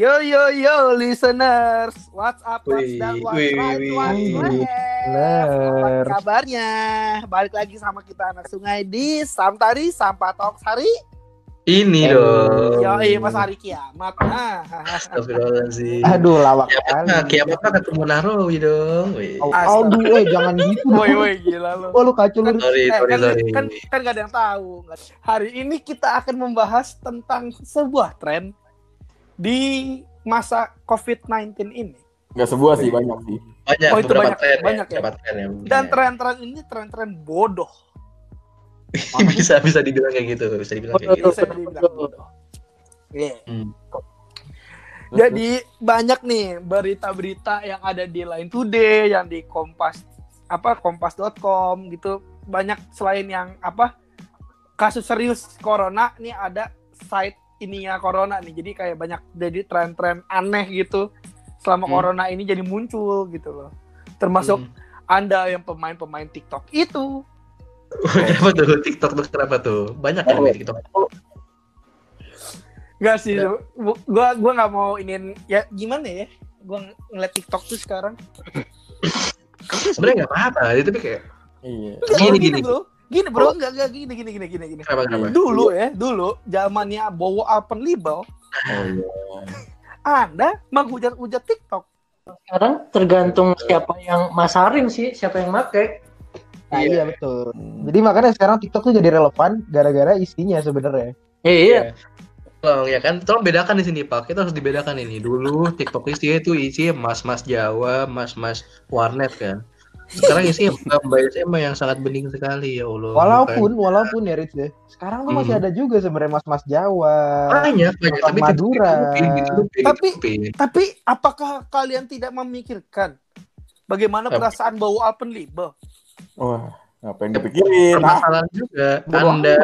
Yo yo yo listeners, what's up, what's down, what's wih, right, wih, what's left? Apa kabarnya? Balik lagi sama kita anak sungai di Samtari Sampah Talks hari. Ini Eh, dong. Yo iya Mas Hari Kiamat. Nah, Astagfirullahaladzim. Aduh lawak Kiamat kali. kiamat mah ketemu Narawi dong. Aduh, eh jangan gitu. woi woi gila lu. Oh lu kacau lu. Sorry, Eh, sorry, kan, sorry. kan, kan gak ada yang tahu. Hari ini kita akan membahas tentang sebuah tren di masa COVID-19 ini. Nggak sebuah sih, banyak sih. Banyak, Oh, itu banyak, tren banyak ya? Beberapa tren ya. Dan Iya. tren-tren ini tren-tren bodoh. bisa bisa dibilang kayak gitu, bisa dibilang kayak gitu. Bisa dibilang bodoh. Iya. Hmm. Jadi banyak nih berita-berita yang ada di Line Today, yang di Kompas apa kompas.com gitu. Banyak selain yang apa kasus serius corona nih ada site ininya corona nih. Jadi kayak banyak jadi tren-tren aneh gitu selama Hmm. corona ini jadi muncul gitu loh. Termasuk Hmm. Anda yang pemain-pemain TikTok itu. kenapa tuh TikTok tuh kenapa tuh? Banyak kan di TikTok. Gak sih, Ya. gua gua nggak mau inin ya gimana ya? Gua ng- ngeliat TikTok tuh sekarang. Sebenarnya nggak apa-apa, tapi kayak Iya. Enggak, Gini, gini, gini. Bro. Gini bro, enggak enggak gini gini gini gini gini. kenapa kenapa? Dulu ya, dulu zamannya bawa Alpen Libel, Oh iya. Anda menghujat-hujat TikTok. sekarang tergantung siapa yang masarin sih, siapa yang make. Nah, Iya. iya betul. Jadi makanya sekarang TikTok tuh jadi relevan gara-gara isinya sebenarnya. Iya, Tolong ya kan, tolong bedakan di sini Pak. Kita harus dibedakan ini. Dulu TikTok isinya itu isi mas-mas Jawa, mas-mas warnet kan. Sekarang isinya mbak SMA yang sangat bening sekali ya Allah. Walaupun walaupun ya Rich ya. Sekarang tuh masih Hmm. ada juga sebenarnya mas-mas Jawa. banyak banyak tapi Madura. Tapi-. Tapi apakah kalian tidak memikirkan bagaimana Apa? perasaan bawa Alpen Libel? Wah, ngapain dipikirin? Ah, permasalahan juga. Bodo Anda.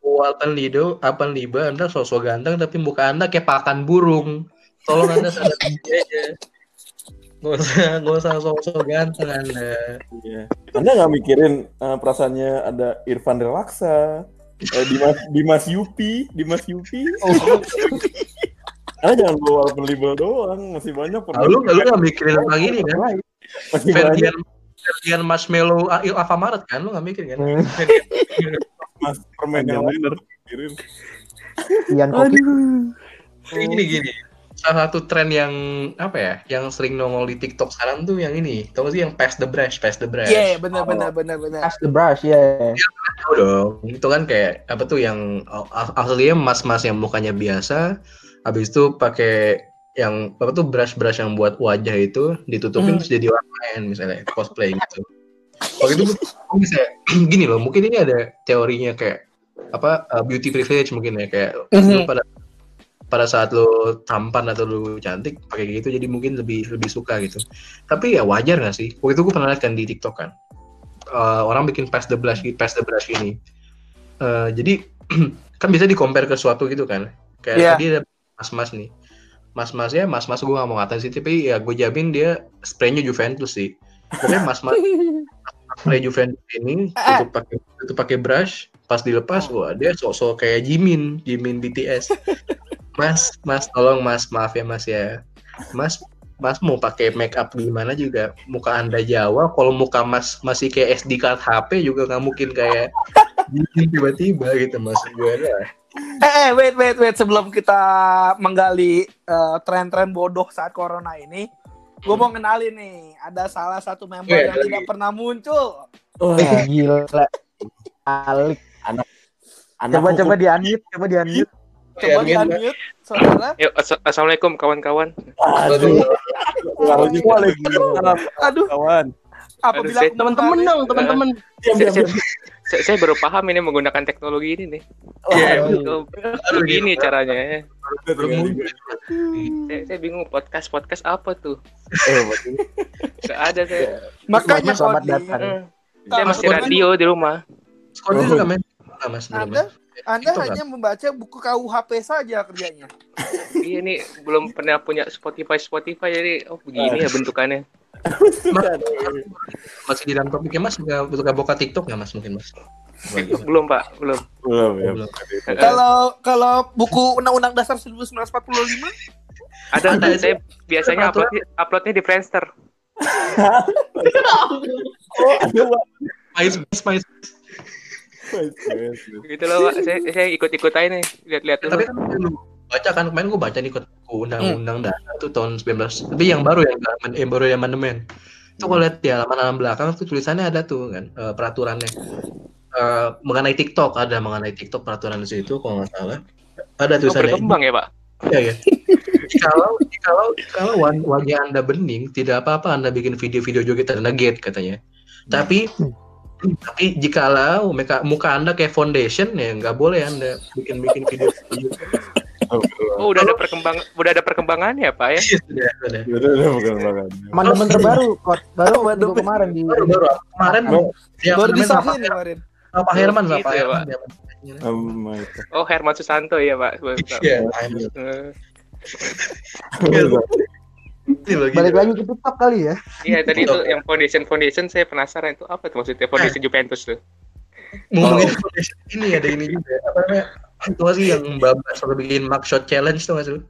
Walton Lido, Liba, Anda sosok ganteng tapi muka Anda kayak pakan burung. Tolong Anda sadar aja. Gak usah, gak usah sosok ganteng Anda. Iya. Anda nggak mikirin eh, perasaannya ada Irfan Relaksa, eh, Dimas Dimas Yupi, Dimas Yupi. Anda jangan bawa Alpen Libel doang, masih banyak Lalu lu gak mikirin tentang ini kan? Masih Ferdian, Ferdian Marshmallow Alfamaret kan? Lu gak mikir kan? Mas permen yang lain harus mikirin. Ian Koki. Jadi gini gini. Salah satu tren yang apa ya? Yang sering nongol di TikTok sekarang tuh yang ini. Tahu gak sih yang pass the brush, pass the brush. Iya, benar benar benar benar. Pass the brush ya. Tahu dong. Itu kan kayak apa tuh yang a- aslinya mas-mas yang mukanya biasa, habis itu pakai yang apa tuh brush-brush yang buat wajah itu ditutupin Hmm. terus jadi orang lain misalnya cosplay gitu. Waktu itu bisa gini loh, mungkin ini ada teorinya kayak apa uh, beauty privilege mungkin ya kayak lu Mhm. pada pada saat lo tampan atau lu cantik pakai gitu jadi mungkin lebih lebih suka gitu. Tapi ya wajar gak sih? Waktu itu gue pernah lihat kan di TikTok kan. Uh, orang bikin pass the brush pass the brush ini. Uh, jadi kan bisa di compare ke suatu gitu kan. Kayak Iya. tadi ada mas-mas nih. Mas-masnya mas-mas gue gak mau ngatain sih tapi ya gue jamin dia spraynya Juventus sih. Pokoknya mas-mas spray Juventus ini Ah. tutup pakai tutup pakai brush pas dilepas wah dia sok-sok kayak Jimin Jimin BTS Mas Mas tolong Mas maaf ya Mas ya Mas Mas mau pakai make up gimana juga muka anda Jawa kalau muka Mas masih kayak SD card HP juga nggak mungkin kayak tiba-tiba gitu Mas gue ada Eh, eh, wait wait wait sebelum kita menggali eh, tren-tren bodoh saat corona ini, gue mau kenalin nih, ada salah satu member Iya, yang lagi. tidak pernah muncul. Wah, Eh, gila. Alik. anak Coba hukum- coba di unmute, coba di unmute. Coba di Iya, unmute, saudara. Yuk, as- assalamualaikum kawan-kawan. Aduh. Waalaikumsalam, Aduh, kawan. apabila saya- aku teman-teman dong, teman-teman. Diam, Saya, saya, baru paham ini menggunakan teknologi ini nih. Iya, Oh, begini caranya. ya. belum muncul. Saya, saya bingung podcast podcast apa tuh? Eh, ada saya. Makanya Selamat datang. Saya Mas masih radio di rumah. Skor itu nggak main Mas belum, Anda, Mas? Anda Itu hanya membaca buku KUHP saja kerjanya. Iya nih belum pernah punya Spotify Spotify jadi oh begini ya bentukannya. masih di dalam topiknya Mas suka suka buka TikTok nggak Mas mungkin Mas Belum pak, belum. Belum, ya. Belum. Kalau kalau buku Undang-Undang Dasar 1945 Ada, Ada saya biasanya Peraturan. uploadnya, uploadnya di Friendster. Oh, ada MySpace. Gitu loh, Pak. Saya, saya ikut-ikut aja nih, lihat-lihat dulu. Tapi kan baca kan kemarin gue baca nih undang-undang dasar tuh tahun 19 tapi yang baru ya yang baru yang amandemen itu kalau lihat di halaman-halaman belakang tuh tulisannya ada tuh kan eh, peraturannya Eh, mengenai TikTok ada mengenai TikTok peraturan di situ kalau nggak salah ada Oh, tulisannya berkembang ya, Pak? Iya ya. kalau kalau kalau wa- wajah anda bening, tidak apa-apa anda bikin video-video joget anda gate katanya. Tapi tapi jikalau muka, muka anda kayak foundation ya nggak boleh anda bikin-bikin video. Oh, udah ada perkembang, udah ada perkembangannya, Pak ya? sudah, sudah. Udah, udah, bukan banget. Amandemen terbaru, Kot. Baru minggu kemarin di Baru, baru kemarin Oh. ya, Baru disahin kemarin. Pak Herman Gitu Pak ya. Pak. dia- Oh my God. Oh, Herman Susanto ya, Pak. Iya, Loh, balik gitu. lagi ke TikTok kali ya. Iya, tadi itu yang foundation foundation saya penasaran itu apa tuh maksudnya foundation Juventus tuh? Ngomongin foundation ini ada ini juga apa namanya? Itu sih yang Mbak Mbak selalu bikin mugshot challenge tuh nggak sih?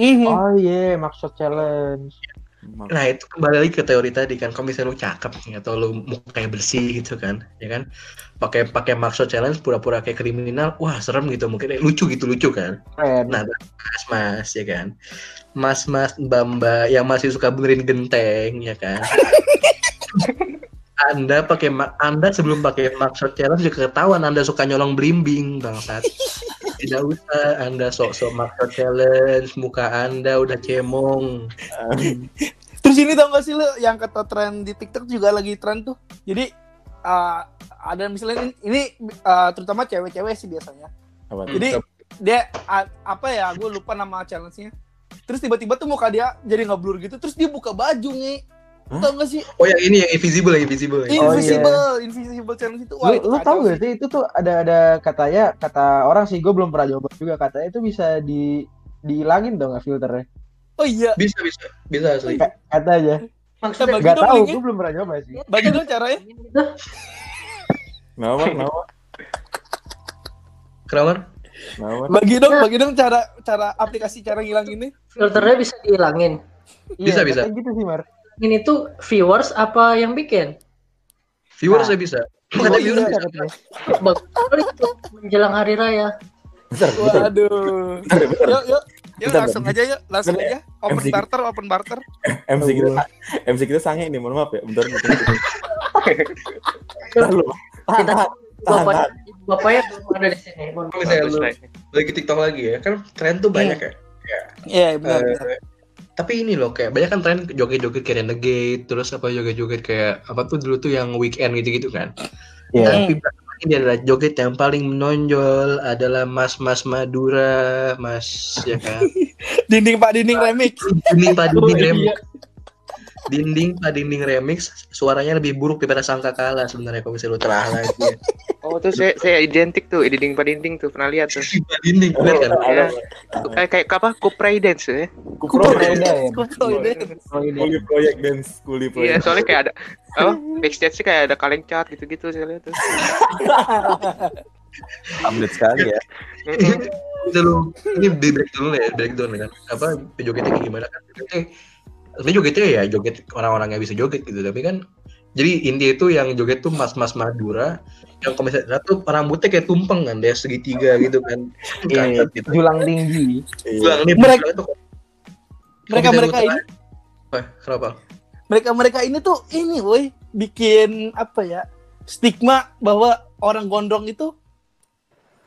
Mhm. Oh iya, maksud challenge. Nah itu kembali lagi ke teori tadi kan, kalau misalnya lu cakep atau lu mukanya bersih gitu kan, ya kan, pakai pakai maksud challenge pura-pura kayak kriminal, wah serem gitu mungkin eh, lucu gitu lucu kan. Keren. Nah mas mas ya kan, mas mas mbak mbak yang masih suka benerin genteng ya kan. anda pakai Anda sebelum pakai maksud challenge juga ketahuan Anda suka nyolong blimbing bangsat. Tidak usah Anda sok-sok maksud challenge, muka Anda udah cemong. Terus ini tau gak sih lo yang kata tren di TikTok juga lagi tren tuh. Jadi uh, ada misalnya ini, ini uh, terutama cewek-cewek sih biasanya. Apa? Jadi dia a- apa ya? Gue lupa nama challenge-nya. Terus tiba-tiba tuh muka dia jadi nggak blur gitu. Terus dia buka baju nih. Hah? Tau gak sih? Oh yang ini yang invisible yang invisible. ya? Oh, Invisible, invisible challenge itu. Lu, lu tahu sih. gak sih itu tuh ada ada katanya kata orang sih gue belum pernah coba juga katanya itu bisa di dihilangin dong nggak filternya Oh iya. Bisa bisa bisa asli. Ka- kata aja Maksudnya tahu linknya. gue belum pernah coba sih Bagi dong caranya. Kenapa? Kenapa? Kenapa? Kenapa? Bagi dong, bagi dong cara cara aplikasi cara ngilang ini. filternya bisa dihilangin. Bisa, Iya, bisa. gitu sih Mar Ini tuh viewers apa yang bikin? Viewer Nah. saya bisa. Iya, viewer bisa. menjelang hari raya. Bentar, bentar. Waduh. Bentar, bentar. Yuk, yuk. Yuk Bentar, langsung aja yuk, langsung Bentar, aja. Open MC. barter, open barter. MC kita MC kita sange ini, mohon maaf ya. Bentar. bentar. Lu. Tahan, bapak bapaknya belum ada di sini. Misalnya lu lagi TikTok lagi ya, kan tren tuh banyak ya. Iya, benar. Eh, benar. Tapi ini loh kayak banyak kan tren joget-joget kayak Renegade, terus apa joget-joget kayak apa tuh dulu tuh yang weekend gitu-gitu kan. Iya. Tapi ini adalah joget yang paling menonjol adalah Mas-mas Madura, Mas ya kan. Dinding Pak Dinding remix. Dinding Pak Oh, Dinding iya. remix. Dinding Pak Dinding remix suaranya lebih buruk daripada sangka kalah sebenarnya kalau misalnya lu telah lagi. Oh, tuh saya saya identik tuh, dinding pak dinding tuh pernah lihat tuh. Pak Dinding bener kan? Ya. Kayak kayak apa? Kupray dance ya. Ya ini. Oh, ini. Kuli proyek dance, kuli Iya, proyek. soalnya kayak ada apa? Backstage sih kayak ada kaleng cat gitu-gitu saya lihat tuh. Update sekali ya. Lu ini di break dulu ya, break dulu kan. Apa jogetnya kayak gimana kan? Sebenarnya jogetnya ya joget orang-orang yang bisa joget gitu, tapi kan jadi inti itu yang joget tuh mas-mas Madura yang kalau misalnya tuh rambutnya kayak tumpeng kan, dia segitiga gitu kan. Iya, gitu. julang tinggi Iya. Bilang ini Mereka- itu Mereka-mereka ini, Apa? Kenapa? mereka-mereka ini tuh ini woi, bikin apa ya? Stigma bahwa orang gondrong itu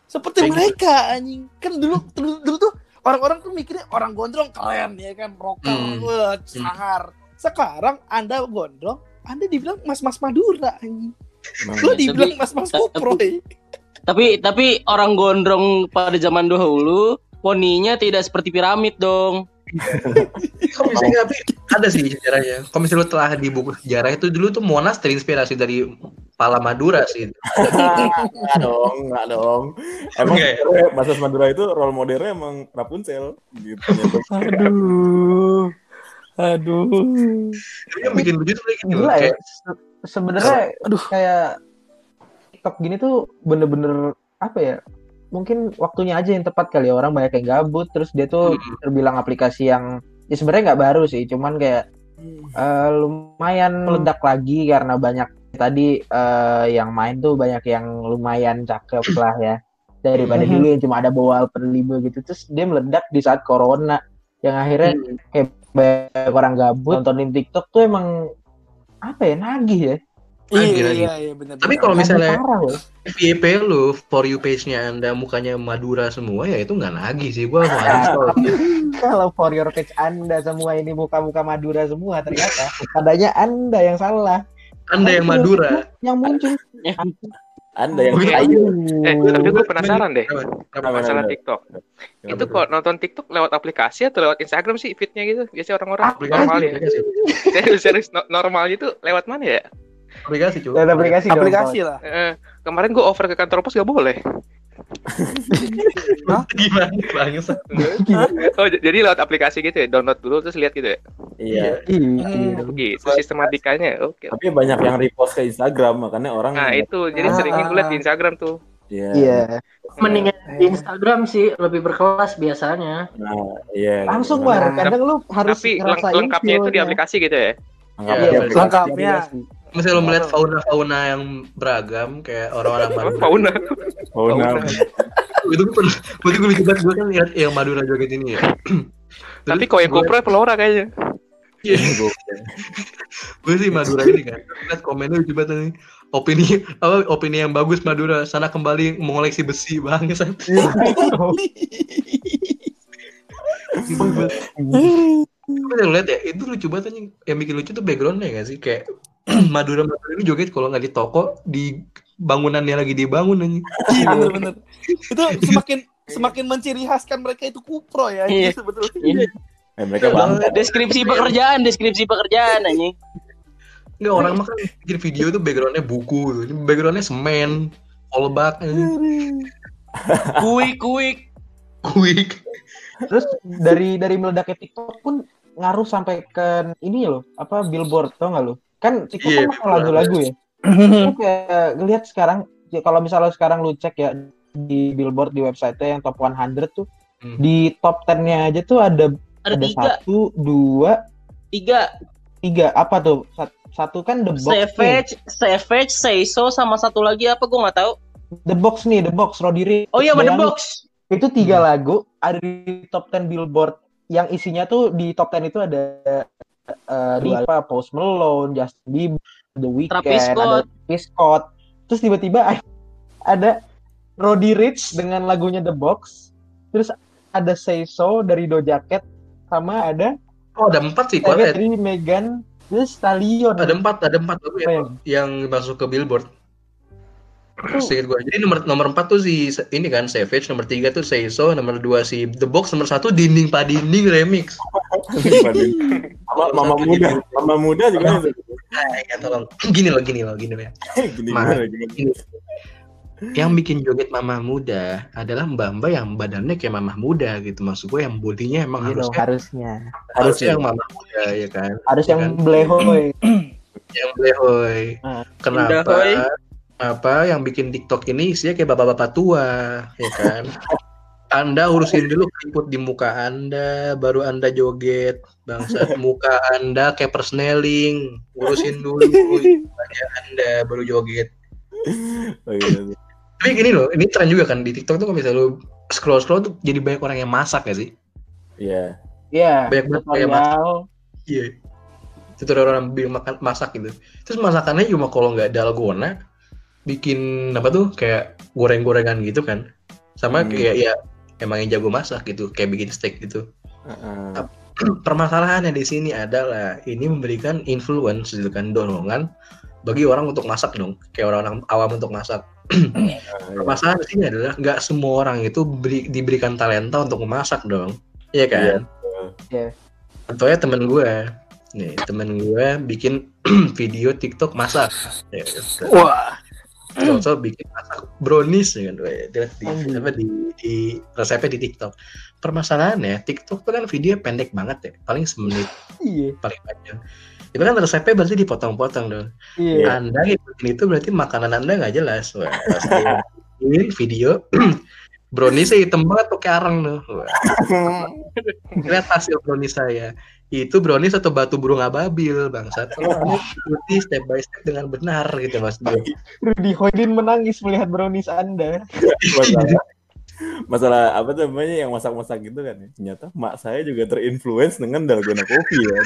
seperti Kayak gitu. mereka anjing. Kan dulu dulu, dulu tuh orang-orang tuh mikirnya orang gondrong keren ya kan, rocker, Hmm. wah, sangar. Sekarang Anda gondrong, Anda dibilang mas-mas Madura. Emang Lu dibilang mas-mas tapi- Kupro. eh. Tapi tapi orang gondrong pada zaman dahulu poninya tidak seperti piramid dong. Kalau misalnya tapi ada sih sejarahnya. Kalau misalnya lu telah di buku sejarah itu dulu tuh Monas terinspirasi dari Pala Madura sih. Enggak dong, enggak dong. Emang sebenarnya Mas Madura itu role modelnya emang Rapunzel gitu. Aduh. Aduh. Yang bikin lucu tuh kayak gini loh. gila ya Kayak, Se- sebenarnya Aduh. kayak TikTok gini tuh bener-bener apa ya mungkin waktunya aja yang tepat kali ya. Orang banyak yang gabut terus dia tuh Hmm. terbilang aplikasi yang ya sebenarnya nggak baru sih cuman kayak eh, lumayan meledak lagi karena banyak tadi eh, yang main tuh banyak yang lumayan cakep lah ya. Daripada Mhm. dulu yang cuma ada bawal perlibo gitu terus dia meledak di saat corona. Yang akhirnya kayak banyak orang gabut nontonin TikTok tuh emang apa ya nagih ya Iya, Lagi, lagi. iya, iya, benar. Tapi kalau misalnya. FYP lu for you page-nya anda mukanya Madura semua ya itu nggak nagih sih gua mau uninstall. kalau for your page anda semua ini muka-muka Madura semua ternyata adanya anda yang salah Anda yang Madura. yang muncul Anda yang kayu. Eh, tapi gue penasaran deh. Kenapa? Masalah? TikTok. Itu kok nonton TikTok lewat aplikasi atau lewat Instagram sih fitnya gitu? Biasanya orang-orang normal ya. aplikasi, Serius, serius no- normal itu lewat mana ya? Aplikasi cuy. Lewat aplikasi dong, aplikasi lah. Eh, kemarin gue over ke kantor pos gak boleh. Gimana bangsa? Oh, jadi lewat aplikasi gitu ya? Download dulu terus lihat gitu ya? Iya. Iya. Hmm. Begitu sistematikanya. Oke. Tapi banyak yang repost ke Instagram makanya orang Nah itu jadi Ah. seringnya gue liat di Instagram tuh. Iya. Iya. Mendingan di Instagram sih lebih berkelas biasanya. Nah, iya. Langsung Karena- war, kadang lu harus Tapi lengkapnya itu di aplikasi gitu ya? Anggapnya Iya, lengkapnya. Misalnya lo melihat fauna-fauna yang beragam kayak orang-orang Madura. fauna? Nah. itu gue pernah, waktu gue banget gue kan lihat yang Madura joget ini ya. Tapi kok yang kopra pelora kayaknya. Iya, gue sih Madura ini kan. Lihat komennya lucu banget nih. Opini apa opini yang bagus Madura sana kembali mengoleksi besi bang. Gue udah lihat ya itu lucu banget anjing. Yang bikin lucu tuh backgroundnya gak sih kayak Madura Madura ini joget kalau nggak di toko di bangunannya lagi dibangun anjing. Iya, benar-benar. Itu semakin semakin menciri khaskan mereka itu kupro ya. Iya. Itu sebetulnya. Eh, mereka bangga. Deskripsi pekerjaan, deskripsi pekerjaan anjing. Enggak orang mah kan bikin video tuh backgroundnya buku, ini backgroundnya semen, kolbak, anjing. Kuik, kuik. quick. Terus dari dari meledaknya TikTok pun ngaruh sampai ke ini loh, apa billboard tau nggak lo? Kan TikTok Iya, kan lagu-lagu ya. Kayak ngelihat sekarang ya kalau misalnya sekarang lu cek ya di billboard di website yang top 100 tuh Hmm. di top 10-nya aja tuh ada Ada ada tiga, satu, dua, tiga. tiga apa tuh? Sat- Satu kan the box nih. Savage, Savage, Seiso, sama satu lagi apa gue nggak tahu. The box nih, the box Roddy Ricch. Oh iya, The Box. Itu tiga lagu ada di top 10 billboard yang isinya tuh di top 10 itu ada eh Dua Lipa, Post Malone, Justin Bieber, The Weeknd, Travis ada Scott. Travis Scott. Terus tiba-tiba ada Roddy Ricch dengan lagunya The Box. Terus ada Say So dari Doja Cat sama ada Oh ada empat sih, kuat dari Megan Thee Stallion. Ada empat, ada empat lagu Apa ya, yang- yang masuk ke billboard. Sedikit gua. Jadi nomor nomor empat tuh si ini kan Savage, nomor tiga tuh Seiso, nomor dua si The Box, nomor satu Dinding Padinding remix. Sama mama muda, mama muda juga ada. Ah, ya tolong. Gini loh, gini loh, gini loh ya. Gini Ma- gimana gimana. Ini. Yang bikin joget mama muda adalah mbak-mbak yang badannya kayak mama muda gitu. Maksud gue yang bodinya emang Gitu, harusnya harusnya. harusnya yang mama muda ya kan. Harus yang Kan? blehoy. Yang blehoy. Ah. Kenapa? Apa yang bikin TikTok ini isinya kayak bapak-bapak tua, ya kan? Anda urusin dulu keriput di muka Anda, baru Anda joget. Bangsa muka Anda kayak persneling, urusin dulu wajah Anda baru joget. Oh, iya. Tapi gini loh, ini tren juga kan di TikTok tuh kalau misalnya lu scroll scroll tuh jadi banyak orang yang masak ya sih. Iya. Iya, Banyak banget kayak masak. Iya. Tutorial orang bikin makan masak gitu. Terus masakannya cuma kalau nggak dalgona, bikin apa tuh kayak goreng-gorengan gitu kan. Sama Hmm. kayak ya emang yang jago masak gitu, kayak bikin steak gitu. Heeh. Permasalahannya di sini adalah ini memberikan influence gitu kan dorongan bagi orang untuk masak dong, kayak orang-orang awam untuk masak. Iya. Permasalahan di sini adalah nggak semua orang itu beri- diberikan talenta untuk memasak dong, iya kan? Iya. Contohnya temen gue, nih temen gue bikin video TikTok masak, ya, gitu. Wah. Contoh bikin masak brownies ya kan, di, Anjing. apa, di, di resepnya di TikTok. Permasalahannya TikTok tuh kan video pendek banget ya, paling semenit Iya. paling panjang. Itu kan resepnya berarti dipotong-potong dong. Iya. Anda ngikutin itu berarti makanan Anda nggak jelas. Wah, video brownies hitam banget pakai arang tuh. Lihat hasil brownies saya itu brownies atau batu burung ababil bangsat Kalau Anda ikuti step by step dengan benar gitu mas bro Rudy Hoydin menangis melihat brownies Anda. masalah masalah apa tuh namanya yang masak-masak gitu kan ya. Ternyata mak saya juga terinfluence dengan dalgona coffee kan.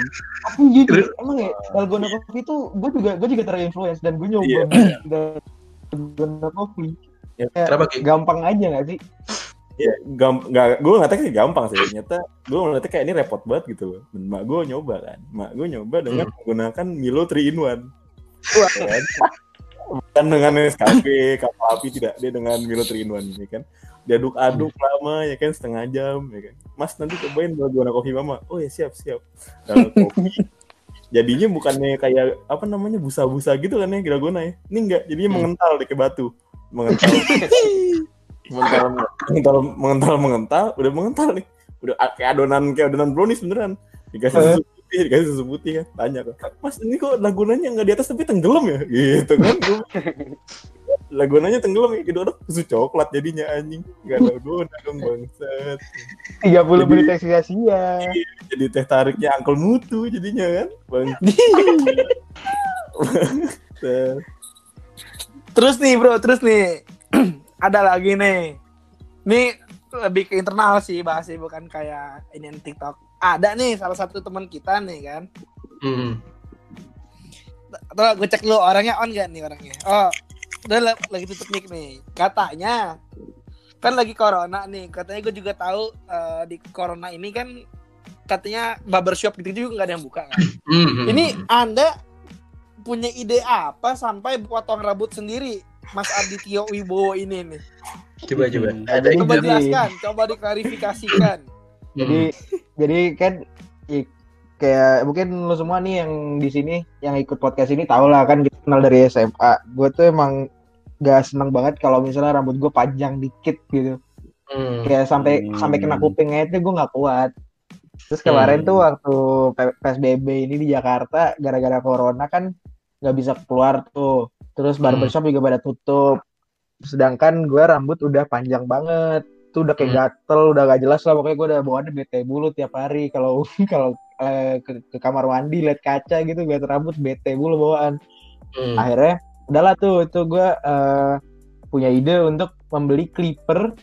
Aku jujur, emang ya dalgona coffee itu gue juga gue juga terinfluence dan gue nyoba Iya. dalgona coffee. Ya, kenapa gampang aja gak sih? Ya, gam nggak, gue sih gampang sih. Ternyata gue ngeliatnya kayak ini repot banget gitu loh. Dan mak gue nyoba kan. Mak gue nyoba dengan menggunakan Milo 3 in 1. Kan? Bukan dengan Nescafe, kapal api tidak. Dia dengan Milo 3 in 1 ya kan. Diaduk-aduk lama ya kan setengah jam ya kan. Mas nanti cobain dalgona kopi mama. Oh ya siap siap. Dalgona kopi. Jadinya bukannya kayak apa namanya busa-busa gitu kan ya dalgona ya. Ini enggak, jadinya mengental deh ke batu. Mengental. mengental, mengental, mengental, mengental, udah mengental nih. Udah kayak adonan kayak adonan brownies beneran. Dikasih susu putih, dikasih susu putih kan. Tanya kan, Mas ini kok lagunanya nggak di atas tapi tenggelam ya? Gitu kan. lagunanya tenggelam ya, gitu susu coklat jadinya anjing. Gak ada guna dong bangsat. 30 menit tes sia-sia. Jadi teh tariknya angkel mutu jadinya kan. Bang. Terus nih bro, terus nih ada lagi nih. Ini lebih ke internal sih bahasnya bukan kayak ini yang TikTok. Ada nih salah satu teman kita nih kan. Hmm. Atau gue cek dulu orangnya on gak nih orangnya. Oh, udah la- lagi tutup mic nih. Katanya kan lagi corona nih. Katanya gue juga tahu eh, di corona ini kan katanya barbershop gitu juga nggak ada yang buka kan. Hmm. Ini Anda punya ide apa sampai potong rambut sendiri, Mas Adityo Wibowo ini nih? coba coba Hmm. ada Jadi- Coba ide jelaskan, coba diklarifikasikan. Jadi jadi kan i- kayak mungkin lu semua nih yang di sini yang ikut podcast ini tau lah kan kita kenal dari SMA. Gue tuh emang gak seneng banget kalau misalnya rambut gue panjang dikit gitu. Hmm. Kayak sampai Hmm. sampai kena kupingnya itu gue nggak kuat. Terus kemarin Hmm. tuh waktu PSBB ini di Jakarta gara-gara corona kan nggak bisa keluar tuh. Terus barbershop juga pada tutup. Sedangkan gue rambut udah panjang banget. Tuh udah kayak Hmm. gatel, udah gak jelas lah. Pokoknya gue udah bawaannya bete bulu tiap hari. Kalau kalau eh, ke, ke kamar mandi liat kaca gitu liat rambut bete bulu bawaan. Hmm. Akhirnya udahlah tuh itu gue eh, punya ide untuk membeli clipper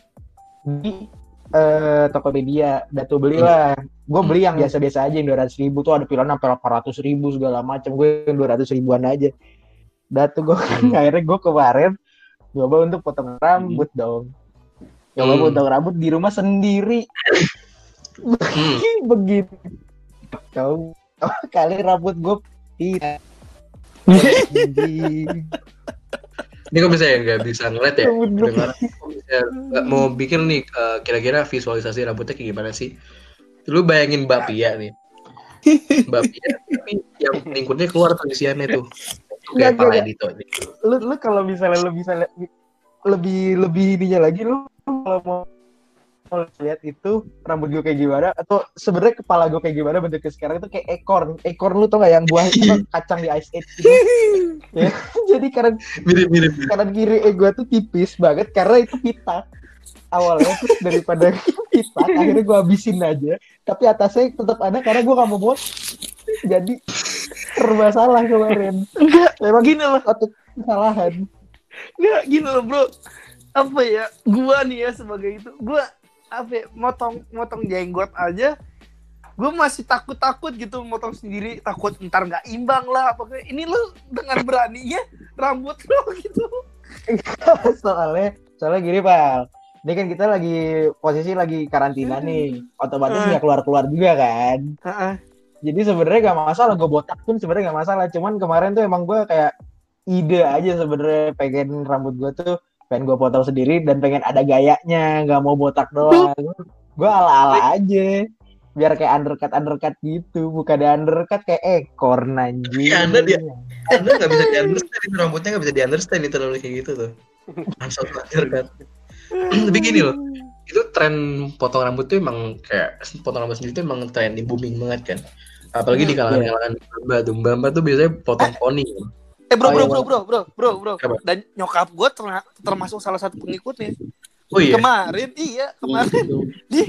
di eh, Tokopedia. Udah tuh belilah. Gue beli yang biasa-biasa aja yang 200 ribu tuh ada pilihan sampai 800 ribu segala macam. Gue yang 200 ribuan aja. Udah tuh gue akhirnya gue kemarin coba untuk potong rambut dong. Coba Hmm. potong rambut di rumah sendiri. Hmm. Begitu. Kau kali rambut gue tidak. Ini kok bisa ya nggak bisa ngeliat ya? Dengar, bisa mau bikin nih eh, kira-kira visualisasi rambutnya kayak gimana sih? Lu bayangin Mbak Pia nih. Mbak Pia, tapi yang lingkunnya keluar tuh isiannya tuh. Kayak pala nggak. Dito lu lu kalau misalnya lu bisa li- lebih lebih ininya lagi lu kalau mau mau lihat itu rambut gue kayak gimana atau sebenarnya kepala gue kayak gimana bentuknya sekarang itu kayak ekor ekor lu tuh nggak yang buah kacang di ice age gitu. ya. jadi kanan Mirip-mirip. kanan kiri eh gue tuh tipis banget karena itu pita awalnya terus daripada pita akhirnya gue habisin aja tapi atasnya tetap ada karena gue gak mau bos jadi serba salah kemarin. Enggak, emang gini loh, satu kesalahan. Enggak gini loh bro. Apa ya? Gua nih ya sebagai itu, gua apa ya, motong motong jenggot aja. Gue masih takut-takut gitu motong sendiri. Takut ntar nggak imbang lah. Pokoknya ini lo dengan beraninya rambut lo gitu. Soalnya soalnya gini pal ini kan kita lagi posisi lagi karantina nih. Otomatis Hmm. nggak keluar keluar juga kan. Heeh. Jadi sebenarnya nggak masalah gue botak pun sebenarnya nggak masalah cuman kemarin tuh emang gue kayak ide aja sebenarnya pengen rambut gue tuh pengen gue potong sendiri dan pengen ada gayanya nggak mau botak doang gue ala ala aja biar kayak undercut undercut gitu bukan ada undercut kayak ekor nanji Iya, Anda dia- Anda nggak bisa di understand itu rambutnya nggak bisa di understand itu kayak gitu tuh. Langsung terakhir kan. Tapi gini loh, itu tren potong rambut tuh emang kayak potong rambut sendiri tuh emang tren di booming banget kan. Apalagi di kalangan-kalangan mbak tuh, mbak mbak tuh biasanya potong poni. Kan? eh bro bro iya, bro bro bro bro bro Apa? dan nyokap gue termasuk salah satu pengikutnya Oh iya. kemarin iya kemarin di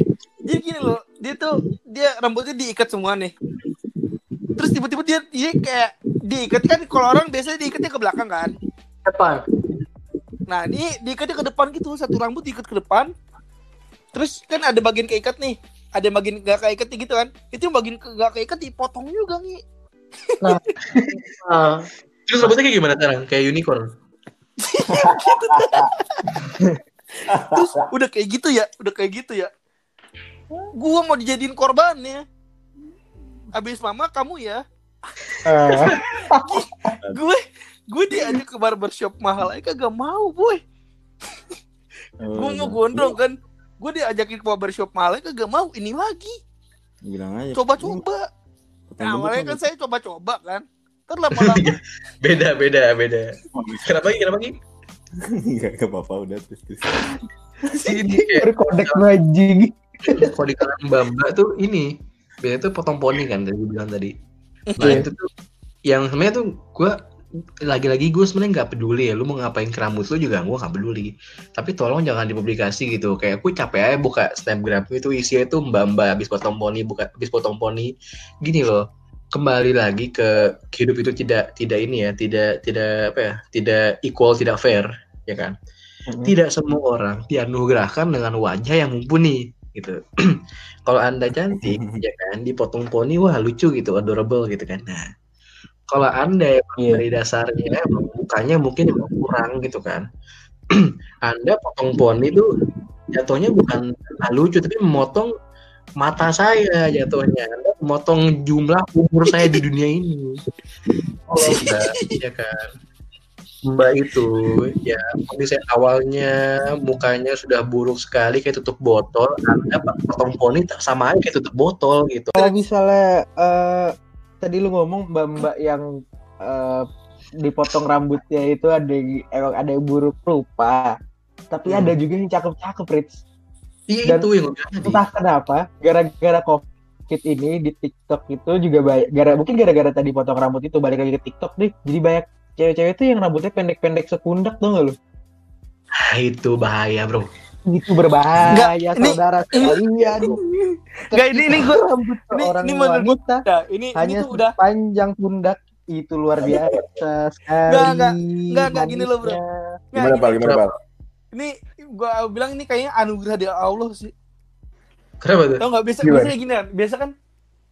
Jadi gini loh, dia tuh dia rambutnya diikat semua nih. Terus tiba-tiba dia dia kayak diikat kan kalau orang biasanya diikatnya ke belakang kan. Depan. Nah, ini diikatnya ke depan gitu, satu rambut diikat ke depan. Terus kan ada bagian keikat nih. Ada yang bagian gak keikat gitu kan. Itu yang bagian gak keikat dipotong juga nih. Ah, Terus rambutnya kayak gimana sekarang? Kayak unicorn. Terus udah kayak gitu ya, udah kayak gitu ya. Gua mau dijadiin korbannya. Habis mama kamu ya. Eh, Gue gue diajak ke barbershop mahal aja kagak mau, boy. Gue mau gondrong kan. Gue diajakin ke barbershop mahal aja kagak mau. Ini lagi. Bilang aja. Coba-coba. Nah, awalnya kan saya coba-coba kan. Terus lama-lama Beda, beda, beda. Kenapa lagi? Kenapa lagi? Enggak ke apa-apa udah terus terus. Ini kayak berkodek anjing. kalau di kalangan mbak mbak tuh ini biasanya tuh potong poni kan tadi gue bilang tadi nah Iya. itu tuh yang sebenarnya tuh gue lagi-lagi gue sebenarnya nggak peduli ya lu mau ngapain ke rambut lu juga gue nggak peduli. Tapi tolong jangan dipublikasi gitu. Kayak aku capek aja buka snapgram itu isinya tuh mbak mbak habis potong poni buka habis potong poni. Gini loh kembali lagi ke hidup itu tidak tidak ini ya tidak tidak apa ya tidak equal tidak fair ya kan? Tidak semua orang dianugerahkan dengan wajah yang mumpuni gitu. kalau anda cantik, ya kan, dipotong poni, wah lucu gitu, adorable gitu kan. Nah, kalau anda emang Iya. dari dasarnya emang mukanya mungkin emang kurang gitu kan, anda potong poni tuh jatuhnya bukan ah, lucu, tapi memotong mata saya jatuhnya. Anda memotong jumlah umur saya di dunia ini. Oh, enggak, ya kan. Mbak itu ya kondisi awalnya mukanya sudah buruk sekali kayak tutup botol anda potong poni tak sama aja kayak tutup botol gitu Kalau misalnya eh, tadi lu ngomong mbak-mbak yang eh, dipotong rambutnya itu ada yang- emang ada yang buruk rupa, tapi Hmm. ada juga yang cakep-cakep, Rich. iya Dan- itu yang Entah kenapa, gara-gara COVID ini di TikTok itu juga banyak, gara mungkin gara-gara tadi potong rambut itu balik lagi ke TikTok nih, jadi banyak cewek-cewek itu yang rambutnya pendek-pendek sepundak tuh nggak lu? ah, itu bahaya bro Itu berbahaya, ini- saudara sekalian. Enggak, ini- ini gua- rambut ini- seorang ini menurut wanita Nah, ini ini hanya tuh udah panjang pundak itu luar biasa sekali. Enggak, enggak, enggak, enggak, gini loh, bro. Nggak, Gimana ini- Pak? Gimana Pak? ini gua bilang ini kayaknya anugerah dari Allah sih. kenapa tuh Tau nggak biasa Gimana? biasanya gini kan. Biasa kan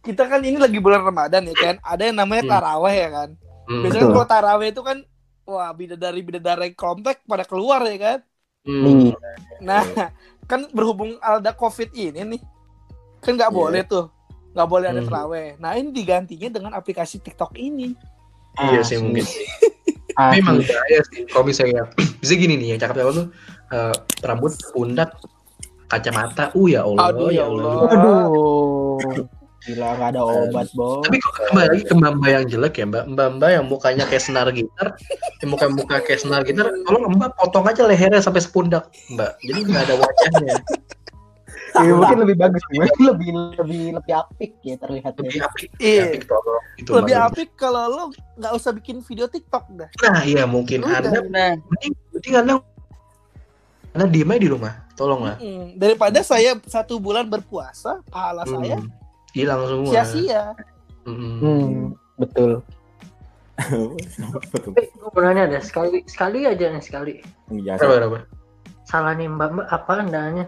kita kan ini lagi bulan Ramadan ya kan. Ada yang namanya Hmm. taraweh ya kan. Hmm, Biasanya kalau taraweh itu kan wah bidadari bidadari komplek pada keluar ya kan. Hmm. Nah, kan berhubung ada Covid ini nih. Kan nggak Iya. boleh tuh. nggak boleh ada Hmm. teraweh. Nah, ini digantinya dengan aplikasi TikTok ini. iya sih mungkin Asli. tapi emang bahaya sih kalau misalnya bisa gini nih yang cakep cakep tuh eh, rambut pundak kacamata uh ya Allah Aduh, ya Allah. Aduh. Gila nggak ada obat, Bo. Tapi kok kembali lagi ke mbak-mbak yang jelek ya mbak Mbak-mbak yang mukanya kayak senar gitar Yang muka-muka kayak senar gitar Tolong mbak potong aja lehernya sampai sepundak mbak Jadi nggak ada wajahnya Ya, mungkin lebih bagus, lebih lebih lebih apik ya terlihatnya. Lebih apik Iya. apik tolong Itu Lebih Mbak. apik kalau lo nggak usah bikin video TikTok dah. Nah iya mungkin Udah. Anda Nah, Mending, mending Anda Anda diem aja di rumah Tolonglah Mm-mm. Daripada saya satu bulan berpuasa, pahala saya Hmm. Hilang semua sia-sia. Mm-mm. Hmm, betul. Tapi gue mau nanya deh, sekali sekali aja nih sekali. Biasa. Berapa berapa? Salah nih mbak mbak apa andanya?